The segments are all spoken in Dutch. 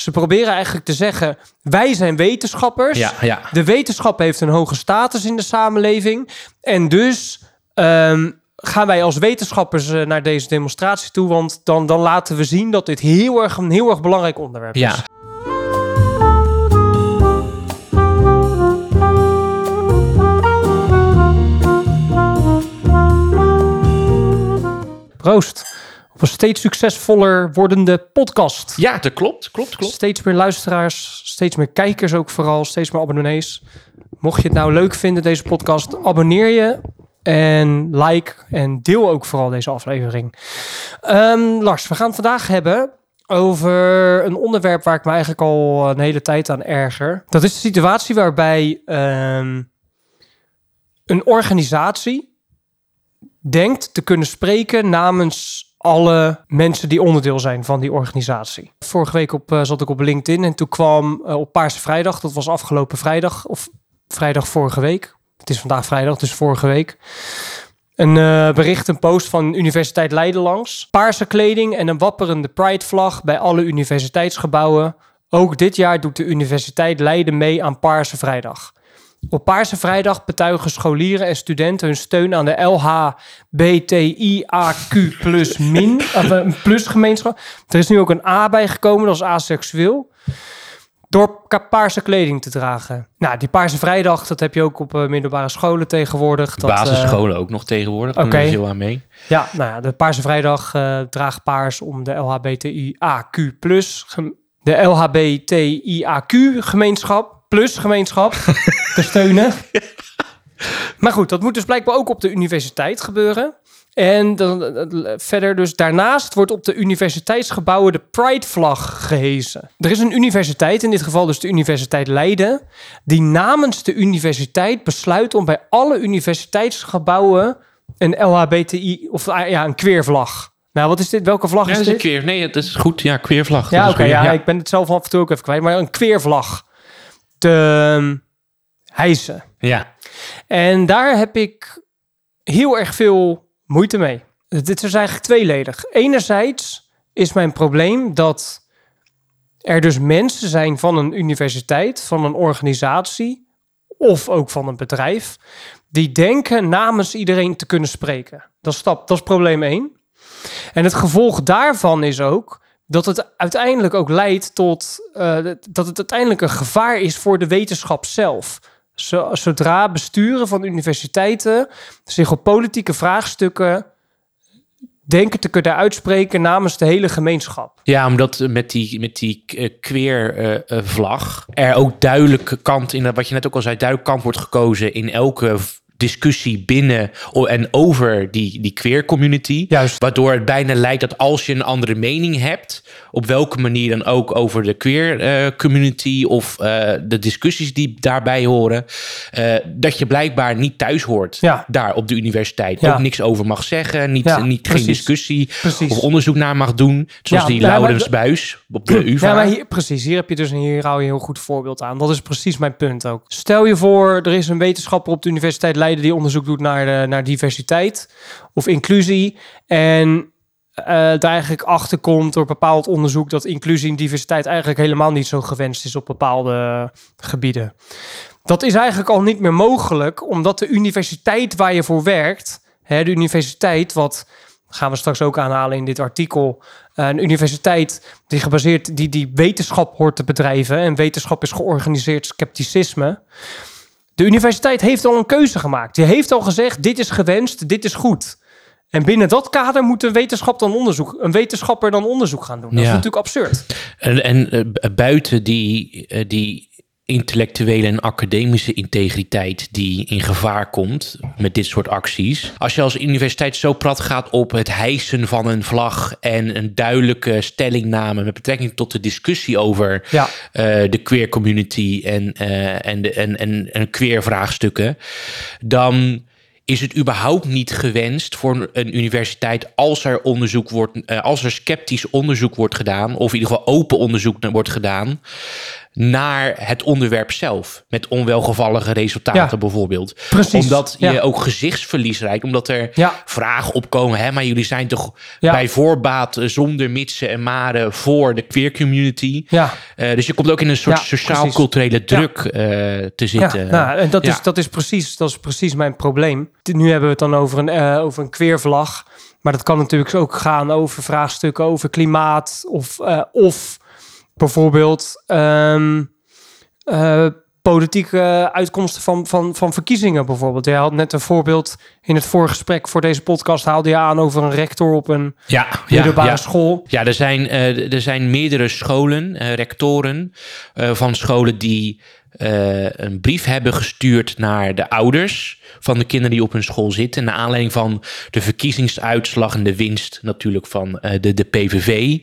Ze proberen eigenlijk te zeggen: wij zijn wetenschappers. Ja, ja. De wetenschap heeft een hoge status in de samenleving. En dus ehm, gaan wij als wetenschappers eh, naar deze demonstratie toe. Want dan, dan laten we zien dat dit heel erg, een heel erg belangrijk onderwerp Ja, is. Proost. Op een steeds succesvoller wordende podcast. ja dat klopt, klopt, klopt. Steeds meer luisteraars, steeds meer kijkers ook vooral, steeds meer abonnees. Mocht je het nou leuk vinden, deze podcast, abonneer je en like en deel ook vooral deze aflevering. Ehm, Lars, we gaan het vandaag hebben over een onderwerp waar ik me eigenlijk al een hele tijd aan erger. Dat is de situatie waarbij ehm, een organisatie denkt te kunnen spreken namens alle mensen die onderdeel zijn van die organisatie. Vorige week op, eh, zat ik op LinkedIn en toen kwam eh, op Paarse Vrijdag, dat was afgelopen vrijdag, of vrijdag vorige week. Het is vandaag vrijdag, dus vorige week. Een eh, bericht, een post van Universiteit Leiden langs. Paarse kleding en een wapperende Pride-vlag bij alle universiteitsgebouwen. Ook dit jaar doet de Universiteit Leiden mee aan Paarse Vrijdag. Op Paarse Vrijdag betuigen scholieren en studenten hun steun aan de LHBTIAQ plus min, of een plus gemeenschap. Er is nu ook een A bijgekomen, dat is aseksueel. Door paarse kleding te dragen. Nou, die Paarse Vrijdag, dat heb je ook op eh, middelbare scholen tegenwoordig. Dat, eh, Basisscholen ook nog tegenwoordig. Oké. veel aan mee. ja, nou ja, de Paarse Vrijdag eh draagt paars om de LHBTIAQ de LHBTIAQ gemeenschap plus gemeenschap te steunen. Maar goed, dat moet dus blijkbaar ook op de universiteit gebeuren. En dan, verder dus daarnaast wordt op de universiteitsgebouwen de Pride-vlag gehesen. Er is een universiteit, in dit geval dus de Universiteit Leiden, die namens de universiteit besluit om bij alle universiteitsgebouwen een LHBTI of ah, ja, een queervlag. Nou, wat is dit? Welke vlag Ja, is dat is dit? een queer. Nee, dat is goed. Ja, queervlag. Ja, oké. ja, ik ben het zelf af en toe ook even kwijt. Maar een queervlag te ehm, hijsen. ja. En daar heb ik heel erg veel moeite mee. Dit is eigenlijk tweeledig. Enerzijds is mijn probleem dat er dus mensen zijn van een universiteit, van een organisatie of ook van een bedrijf, die denken namens iedereen te kunnen spreken. Dat is, stap, dat is probleem één. En het gevolg daarvan is ook dat het uiteindelijk ook leidt tot eh, dat het uiteindelijk een gevaar is voor de wetenschap zelf. Zo- Zodra besturen van universiteiten zich op politieke vraagstukken denken te kunnen uitspreken namens de hele gemeenschap. Ja, omdat met die, met die eh, queer eh, vlag er ook duidelijke kant in, wat je net ook al zei, duidelijk kant wordt gekozen in elke discussie binnen en over die, die queer community. Juist. Waardoor het bijna lijkt dat als je een andere mening hebt, op welke manier dan ook over de queer eh, community of eh, de discussies die daarbij horen, eh, dat je blijkbaar niet thuis hoort Ja. daar op de universiteit. Ja. Ook niks over mag zeggen, niet, Ja, niet, precies. geen discussie Precies. of onderzoek naar mag doen. Zoals die Laurens Buis op de UvA. Ja, maar hier, precies. Hier heb je dus een, hier hou je een heel goed voorbeeld aan. Dat is precies mijn punt ook. Stel je voor, er is een wetenschapper op de Universiteit Die onderzoek doet naar, de, naar diversiteit of inclusie. En eh daar eigenlijk achter komt door bepaald onderzoek dat inclusie en diversiteit eigenlijk helemaal niet zo gewenst is op bepaalde gebieden. Dat is eigenlijk al niet meer mogelijk, omdat de universiteit waar je voor werkt, hè, de universiteit, wat gaan we straks ook aanhalen in dit artikel, eh, een universiteit die gebaseerd, die, die wetenschap hoort te bedrijven, en wetenschap is georganiseerd scepticisme. De universiteit heeft al een keuze gemaakt. Die heeft al gezegd, dit is gewenst, dit is goed. En binnen dat kader moet een wetenschap dan onderzoek, een wetenschapper dan onderzoek gaan doen. Dat is natuurlijk absurd. En, en eh, buiten die, eh, die intellectuele en academische integriteit die in gevaar komt met dit soort acties. Als je als universiteit zo prat gaat op het hijsen van een vlag en een duidelijke stellingname met betrekking tot de discussie over Ja. eh, de queer community en, eh, en, de, en, en, en queer vraagstukken, dan is het überhaupt niet gewenst voor een universiteit als er onderzoek wordt, eh, als er sceptisch onderzoek wordt gedaan, of in ieder geval open onderzoek wordt gedaan, naar het onderwerp zelf. Met onwelgevallige resultaten Ja. bijvoorbeeld. Precies, Omdat je ja. ook gezichtsverlies rijdt. Omdat er Ja. vragen opkomen. Hè, maar jullie zijn toch bij voorbaat eh, zonder mitsen en maren voor de queer community. Ja. Eh, dus je komt ook in een soort sociaal-culturele druk eh, te zitten. Ja, nou, en dat, is, dat, is precies, dat is precies mijn probleem. Nu hebben we het dan over een, eh over een queervlag. Maar dat kan natuurlijk ook gaan over vraagstukken over klimaat. Of, of bijvoorbeeld ehm, eh, politieke uitkomsten van, van, van verkiezingen bijvoorbeeld. Jij had net een voorbeeld in het voorgesprek voor deze podcast... haalde je aan over een rector op een ja, middelbare ja. school. Ja, er zijn, eh, er zijn meerdere scholen, eh, rectoren van scholen die eh, een brief hebben gestuurd naar de ouders van de kinderen die op hun school zitten. Naar aanleiding van de verkiezingsuitslag en de winst natuurlijk van eh, de, de PVV.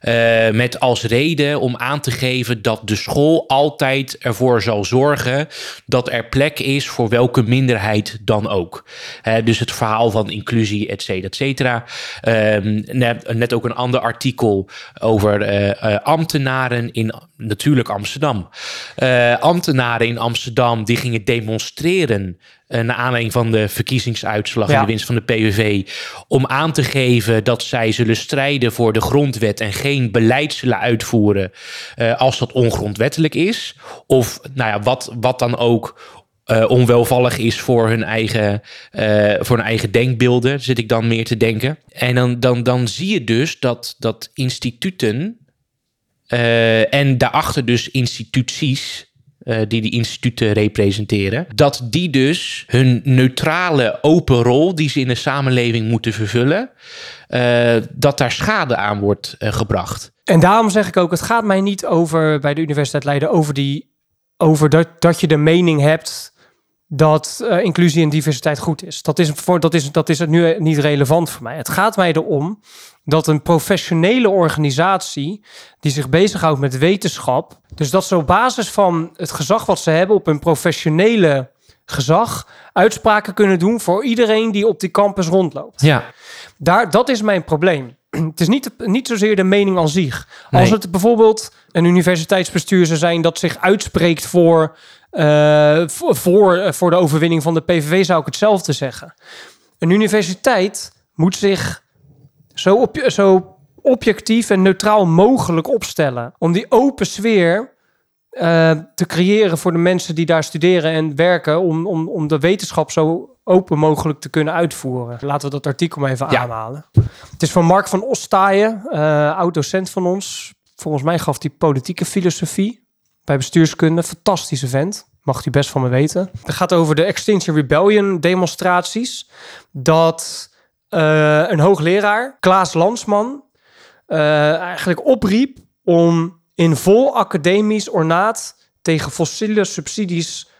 Eh, met als reden om aan te geven dat de school altijd ervoor zal zorgen dat er plek is voor welke minderheid dan ook. Dus het verhaal van inclusie, et cetera, et cetera. Ehm, net, net ook een ander artikel over ambtenaren in natuurlijk Amsterdam. Eh, ambtenaren in Amsterdam die gingen demonstreren eh, naar aanleiding van de verkiezingsuitslag en Ja. de winst van de PVV, om aan te geven dat zij zullen strijden voor de grondwet en geen beleid zullen uitvoeren eh, als dat ongrondwettelijk is. Of nou ja, wat, wat dan ook onwelvallig is voor hun eigen, voor hun eigen denkbeelden, zit ik dan meer te denken. En dan, dan, dan zie je dus dat, dat instituten en daarachter dus instituties, eh, die die instituten representeren, dat die dus hun neutrale open rol die ze in de samenleving moeten vervullen, eh, dat daar schade aan wordt eh, gebracht. En daarom zeg ik ook, het gaat mij niet over bij de Universiteit Leiden over die over dat, dat je de mening hebt dat inclusie en diversiteit goed is. Dat is, voor, dat, is, dat is nu niet relevant voor mij. Het gaat mij erom dat een professionele organisatie die zich bezighoudt met wetenschap, dus dat ze op basis van het gezag wat ze hebben op een professionele gezag uitspraken kunnen doen voor iedereen die op die campus rondloopt. Ja, Daar, dat is mijn probleem. Het is niet, niet zozeer de mening aan zich. Als het bijvoorbeeld een universiteitsbestuur zou zijn dat zich uitspreekt voor, eh, voor, voor, eh, voor de overwinning van de PVV, zou ik hetzelfde zeggen. Een universiteit moet zich zo, op, zo objectief en neutraal mogelijk opstellen. Om die open sfeer eh, te creëren voor de mensen die daar studeren en werken. Om, om, om de wetenschap zo open mogelijk te kunnen uitvoeren. Laten we dat artikel maar even Ja. aanhalen. Het is van Mark van Ostaaien, eh oud-docent van ons. Volgens mij gaf hij politieke filosofie bij bestuurskunde. Fantastische vent. Mag hij best van me weten. Het gaat over de Extinction Rebellion demonstraties. Dat eh, een hoogleraar, Klaas Landsman, eh, eigenlijk opriep om in vol academisch ornaat tegen fossiele subsidies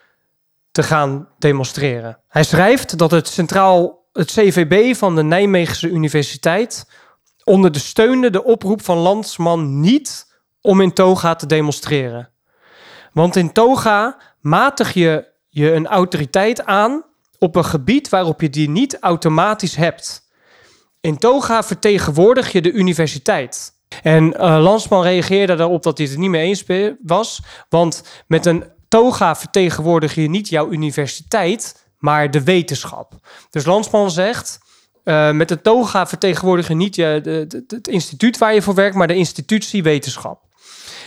te gaan demonstreren. Hij schrijft dat het centraal het CVB van de Nijmeegse Universiteit ondersteunde de oproep van Landsman niet om in toga te demonstreren. Want in toga matig je je een autoriteit aan op een gebied waarop je die niet automatisch hebt. In toga vertegenwoordig je de universiteit. En eh, Lansman reageerde daarop dat hij het niet mee eens was. Want met een toga vertegenwoordig je niet jouw universiteit, maar de wetenschap. Dus Lansman zegt, eh, met een toga vertegenwoordig je niet je, de, de- het instituut waar je voor werkt, maar de institutie wetenschap.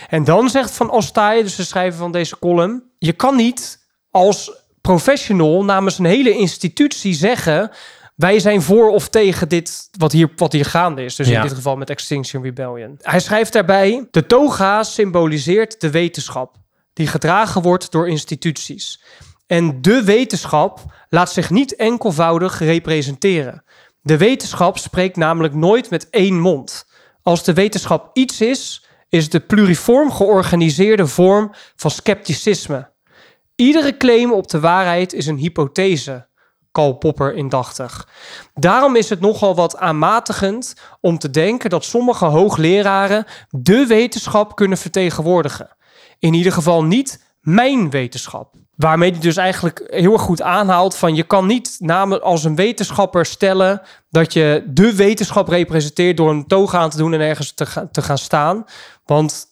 En dan zegt Van Ostaaien, dus de schrijver van deze column... je kan niet als professional namens een hele institutie zeggen... wij zijn voor of tegen dit wat hier, wat hier gaande is. Dus Ja. in dit geval met Extinction Rebellion. Hij schrijft daarbij... de toga symboliseert de wetenschap... die gedragen wordt door instituties. En de wetenschap laat zich niet enkelvoudig representeren. De wetenschap spreekt namelijk nooit met één mond. Als de wetenschap iets is, is het de pluriform georganiseerde vorm van scepticisme. Iedere claim op de waarheid is een hypothese, Karl Popper indachtig. Daarom is het nogal wat aanmatigend om te denken dat sommige hoogleraren de wetenschap kunnen vertegenwoordigen. In ieder geval niet mijn wetenschap. Waarmee hij dus eigenlijk heel erg goed aanhaalt van je kan niet namen als een wetenschapper stellen dat je de wetenschap representeert door een toga aan te doen en ergens te gaan staan. Want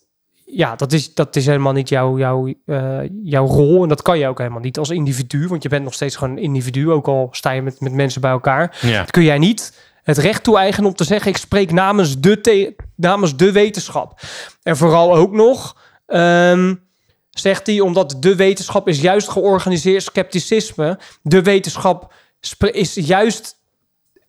ja, dat is, dat is helemaal niet jouw, jouw, eh, jouw rol. En dat kan je ook helemaal niet als individu. Want je bent nog steeds gewoon een individu. Ook al sta je met, met mensen bij elkaar. Ja. Dat kun jij niet het recht toe-eigenen om te zeggen... ik spreek namens de, namens de wetenschap. En vooral ook nog... ehm, zegt hij, omdat de wetenschap is juist georganiseerd scepticisme. De wetenschap is juist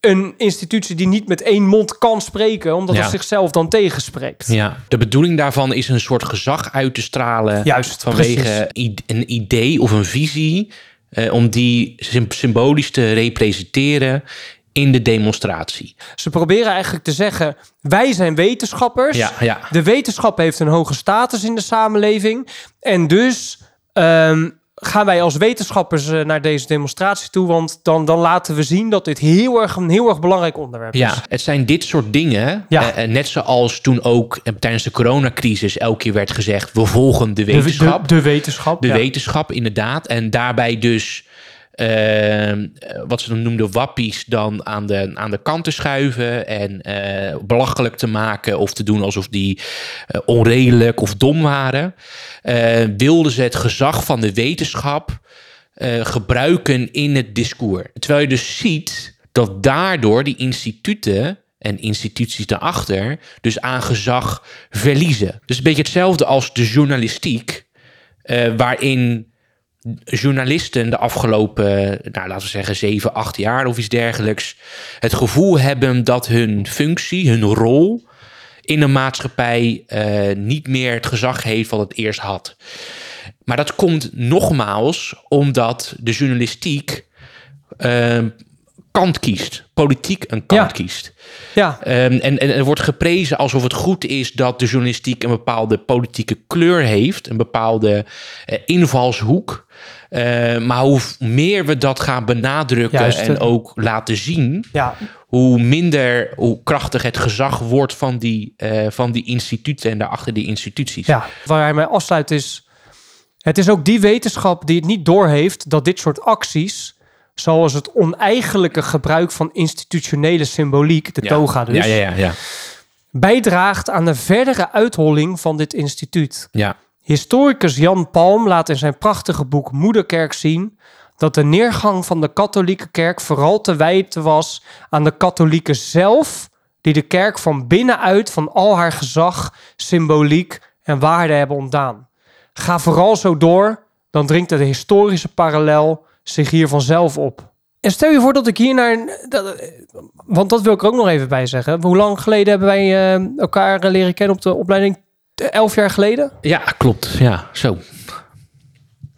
een institutie die niet met één mond kan spreken, omdat Ja. het zichzelf dan tegenspreekt. Ja, de bedoeling daarvan is een soort gezag uit te stralen Juist, vanwege een idee of een visie, eh, om die sym- symbolisch te representeren in de demonstratie. Ze proberen eigenlijk te zeggen: wij zijn wetenschappers. Ja, ja. De wetenschap heeft een hoge status in de samenleving. En dus ehm, gaan wij als wetenschappers eh, naar deze demonstratie toe. Want dan, dan laten we zien dat dit heel erg, een heel erg belangrijk onderwerp Ja, is. het zijn dit soort dingen. Ja. eh, eh, net zoals toen ook tijdens de coronacrisis elke keer werd gezegd: we volgen de wetenschap. de, de wetenschap. De ja. wetenschap, inderdaad. En daarbij dus wat ze dan noemden wappies dan aan de, aan de kant te schuiven en eh, belachelijk te maken of te doen alsof die eh, onredelijk of dom waren. Eh, wilden ze het gezag van de wetenschap eh, gebruiken in het discours. Terwijl je dus ziet dat daardoor die instituten en instituties daarachter dus aan gezag verliezen. Dus een beetje hetzelfde als de journalistiek, eh, waarin journalisten de afgelopen, nou, laten we zeggen, zeven, acht jaar of iets dergelijks, het gevoel hebben dat hun functie, hun rol in de maatschappij eh, niet meer het gezag heeft wat het eerst had. Maar dat komt nogmaals omdat de journalistiek eh, kant kiest, politiek een kant Ja. kiest. Ja, Ehm, en, en er wordt geprezen alsof het goed is dat de journalistiek een bepaalde politieke kleur heeft, een bepaalde eh, invalshoek. Eh, maar hoe meer we dat gaan benadrukken Juist, en eh. ook laten zien, ja, hoe minder, hoe krachtig het gezag wordt van die, eh, van die instituten en daarachter die instituties. ja. Waar hij mij afsluit is... Het is ook die wetenschap die het niet doorheeft dat dit soort acties... zoals het oneigenlijke gebruik van institutionele symboliek, de Ja. toga dus... Ja, ja, ja, ja. bijdraagt aan de verdere uitholling van dit instituut. ja. Historicus Jan Palm laat in zijn prachtige boek Moederkerk zien dat de neergang van de katholieke kerk vooral te wijten was aan de katholieken zelf, die de kerk van binnenuit van al haar gezag, symboliek en waarde hebben ontdaan. Ga vooral zo door, dan dringt de historische parallel zich hier vanzelf op. En stel je voor dat ik hier naar. want dat wil ik er ook nog even bij zeggen. Hoe lang geleden hebben wij eh, elkaar eh, leren kennen op de opleiding? Elf jaar geleden? ja, klopt. Ja, zo.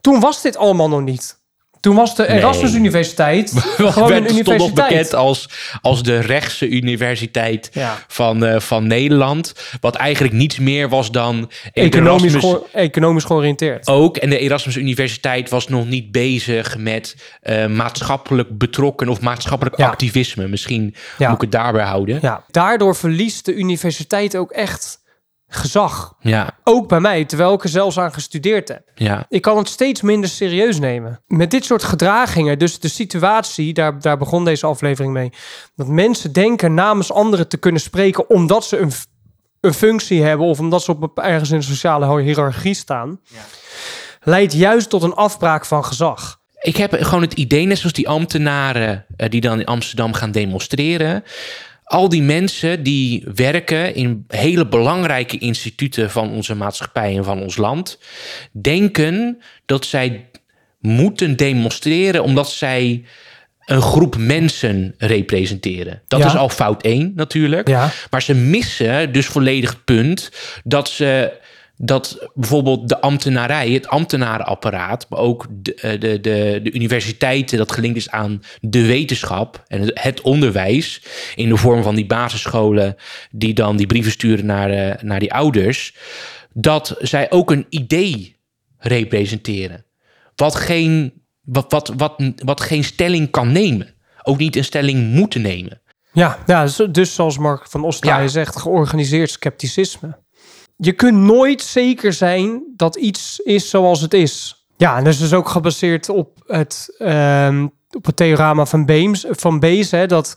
Toen was dit allemaal nog niet. Toen was de Erasmus Nee. Universiteit gewoon een nog universiteit. bekend als, als de rechtse universiteit Ja. van, eh, van Nederland. Wat eigenlijk niets meer was dan... Economisch, Erasmus economisch georiënteerd. ook. En de Erasmus Universiteit was nog niet bezig met eh, maatschappelijk betrokken of maatschappelijk Ja. activisme. Misschien Ja. moet ik het daarbij houden. Ja. Daardoor verliest de universiteit ook echt gezag. Ja, Ook bij mij, terwijl ik er zelfs aan gestudeerd heb. ja, Ik kan het steeds minder serieus nemen. Met dit soort gedragingen, dus de situatie, daar, daar begon deze aflevering mee. Dat mensen denken namens anderen te kunnen spreken omdat ze een, een functie hebben of omdat ze op ergens in een sociale hiërarchie staan. Leidt juist tot een afbraak van gezag. Ik heb gewoon het idee, net zoals die ambtenaren eh, die dan in Amsterdam gaan demonstreren. Al die mensen die werken in hele belangrijke instituten van onze maatschappij en van ons land, denken dat zij moeten demonstreren omdat zij een groep mensen representeren. Dat Ja. is al fout 1 natuurlijk. Ja. Maar ze missen dus volledig het punt dat ze dat bijvoorbeeld de ambtenarij, het ambtenarenapparaat, maar ook de, eh, de, de, de universiteiten, dat gelinkt is aan de wetenschap en het, onderwijs in de vorm van die basisscholen die dan die brieven sturen naar, eh, naar die ouders, dat zij ook een idee representeren. Wat geen, wat, wat, wat, wat geen stelling kan nemen. Ook niet een stelling moeten nemen. Ja, ja dus, dus zoals Mark van Ostraaien Ja. zegt, georganiseerd scepticisme. Je kunt nooit zeker zijn dat iets is zoals het is. Ja, en dat is dus ook gebaseerd op het, ehm, op het theorema van Beams, van Bayes, hè, dat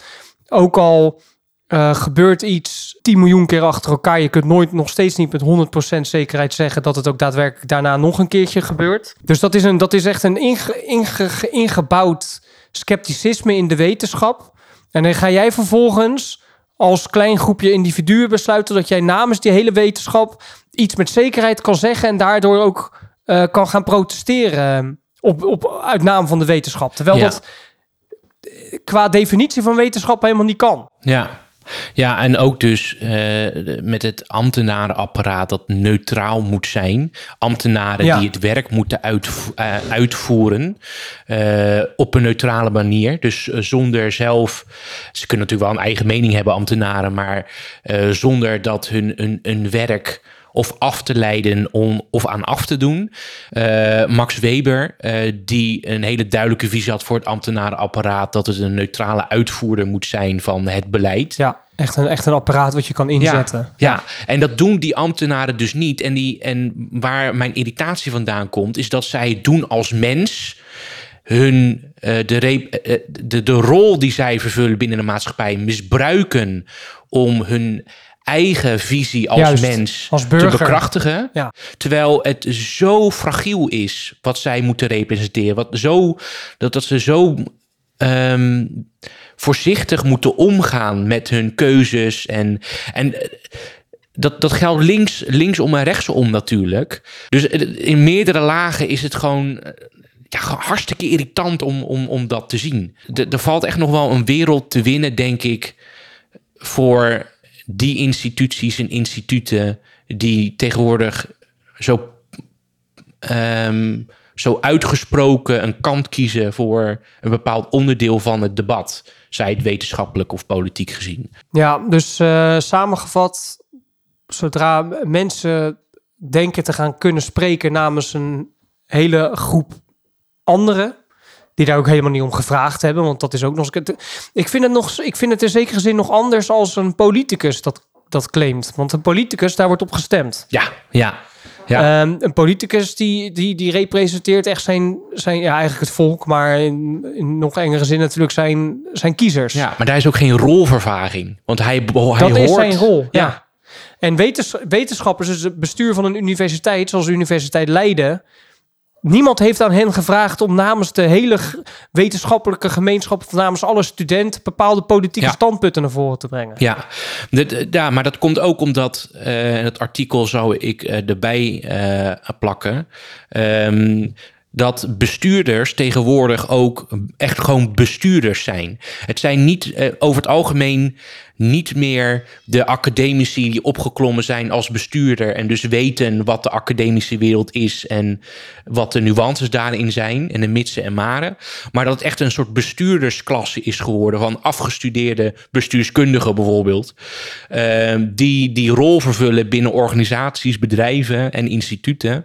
ook al Uh, gebeurt iets 10 miljoen keer achter elkaar. Je kunt nooit nog steeds niet met 100% zekerheid zeggen dat het ook daadwerkelijk daarna nog een keertje gebeurt. Dus dat is, een, dat is echt een inge, inge, ingebouwd scepticisme in de wetenschap. En dan ga jij vervolgens als klein groepje individuen besluiten dat jij namens die hele wetenschap iets met zekerheid kan zeggen en daardoor ook uh, kan gaan protesteren op, op, uit naam van de wetenschap. Terwijl dat qua definitie van wetenschap helemaal niet kan. Ja, ja, en ook dus uh, met het ambtenarenapparaat dat neutraal moet zijn. Ambtenaren ja. die het werk moeten uitvo uh, uitvoeren uh, op een neutrale manier. Dus zonder zelf, ze kunnen natuurlijk wel een eigen mening hebben, ambtenaren, maar zonder dat hun een, een werk of af te leiden om, of aan af te doen. Uh, Max Weber, uh, die een hele duidelijke visie had voor het ambtenarenapparaat, dat het een neutrale uitvoerder moet zijn van het beleid. Ja, echt een, echt een apparaat wat je kan inzetten. Ja, ja. en dat doen die ambtenaren dus niet. En, die, en waar mijn irritatie vandaan komt, is dat zij het doen als mens hun, uh, de, uh, de, de rol die zij vervullen binnen de maatschappij misbruiken om hun eigen visie als Juist, mens als te bekrachtigen. Ja. Terwijl het zo fragiel is wat zij moeten representeren. Wat zo, dat, dat ze zo um, voorzichtig moeten omgaan met hun keuzes. En, en dat, dat geldt links, linksom en rechtsom natuurlijk. Dus in meerdere lagen is het gewoon ja, hartstikke irritant om, om, om dat te zien. De, er valt echt nog wel een wereld te winnen, denk ik, voor die instituties en instituten die tegenwoordig zo, um, zo uitgesproken een kant kiezen voor een bepaald onderdeel van het debat, zij het wetenschappelijk of politiek gezien. Ja, dus uh, samengevat, zodra mensen denken te gaan kunnen spreken namens een hele groep anderen, die daar ook helemaal niet om gevraagd hebben. Want dat is ook nog eens. Ik vind het, nog, ik vind het in zekere zin nog anders als een politicus dat, dat claimt. Want een politicus, daar wordt op gestemd. Ja, ja. Ja. Um, een politicus die, die, die representeert echt zijn, zijn ja, eigenlijk het volk, maar in, in nog engere zin natuurlijk zijn, zijn kiezers. Ja, maar daar is ook geen rolvervaging. Want hij, hij dat hoort... is zijn rol, ja. ja. En wetens, wetenschappers, dus het bestuur van een universiteit, zoals de Universiteit Leiden, Niemand heeft aan hen gevraagd om namens de hele wetenschappelijke gemeenschap, of namens alle studenten, bepaalde politieke standpunten naar voren te brengen. Ja, de, ja maar dat komt ook omdat, uh, het artikel zou ik uh, erbij uh, plakken. Um, dat bestuurders tegenwoordig ook echt gewoon bestuurders zijn. Het zijn niet eh, over het algemeen niet meer de academici die opgeklommen zijn als bestuurder en dus weten wat de academische wereld is en wat de nuances daarin zijn en de mitsen en maren, maar dat het echt een soort bestuurdersklasse is geworden van afgestudeerde bestuurskundigen bijvoorbeeld, uh, die die rol vervullen binnen organisaties, bedrijven en instituten.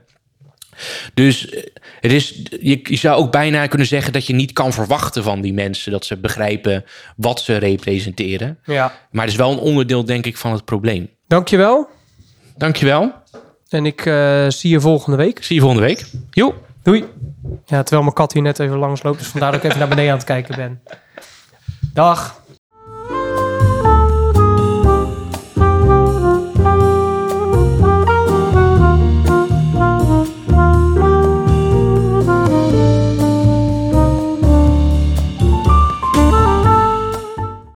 Dus eh, het is, je, je, zou ook bijna kunnen zeggen dat je niet kan verwachten van die mensen dat ze begrijpen wat ze representeren. Ja. Maar het is wel een onderdeel, denk ik, van het probleem. Dankjewel. Dankjewel. En ik uh, zie je volgende week. Zie je volgende week. Jo. Doei. Ja, terwijl mijn kat hier net even langs loopt, dus vandaar dat ik even naar beneden aan het kijken ben. Dag.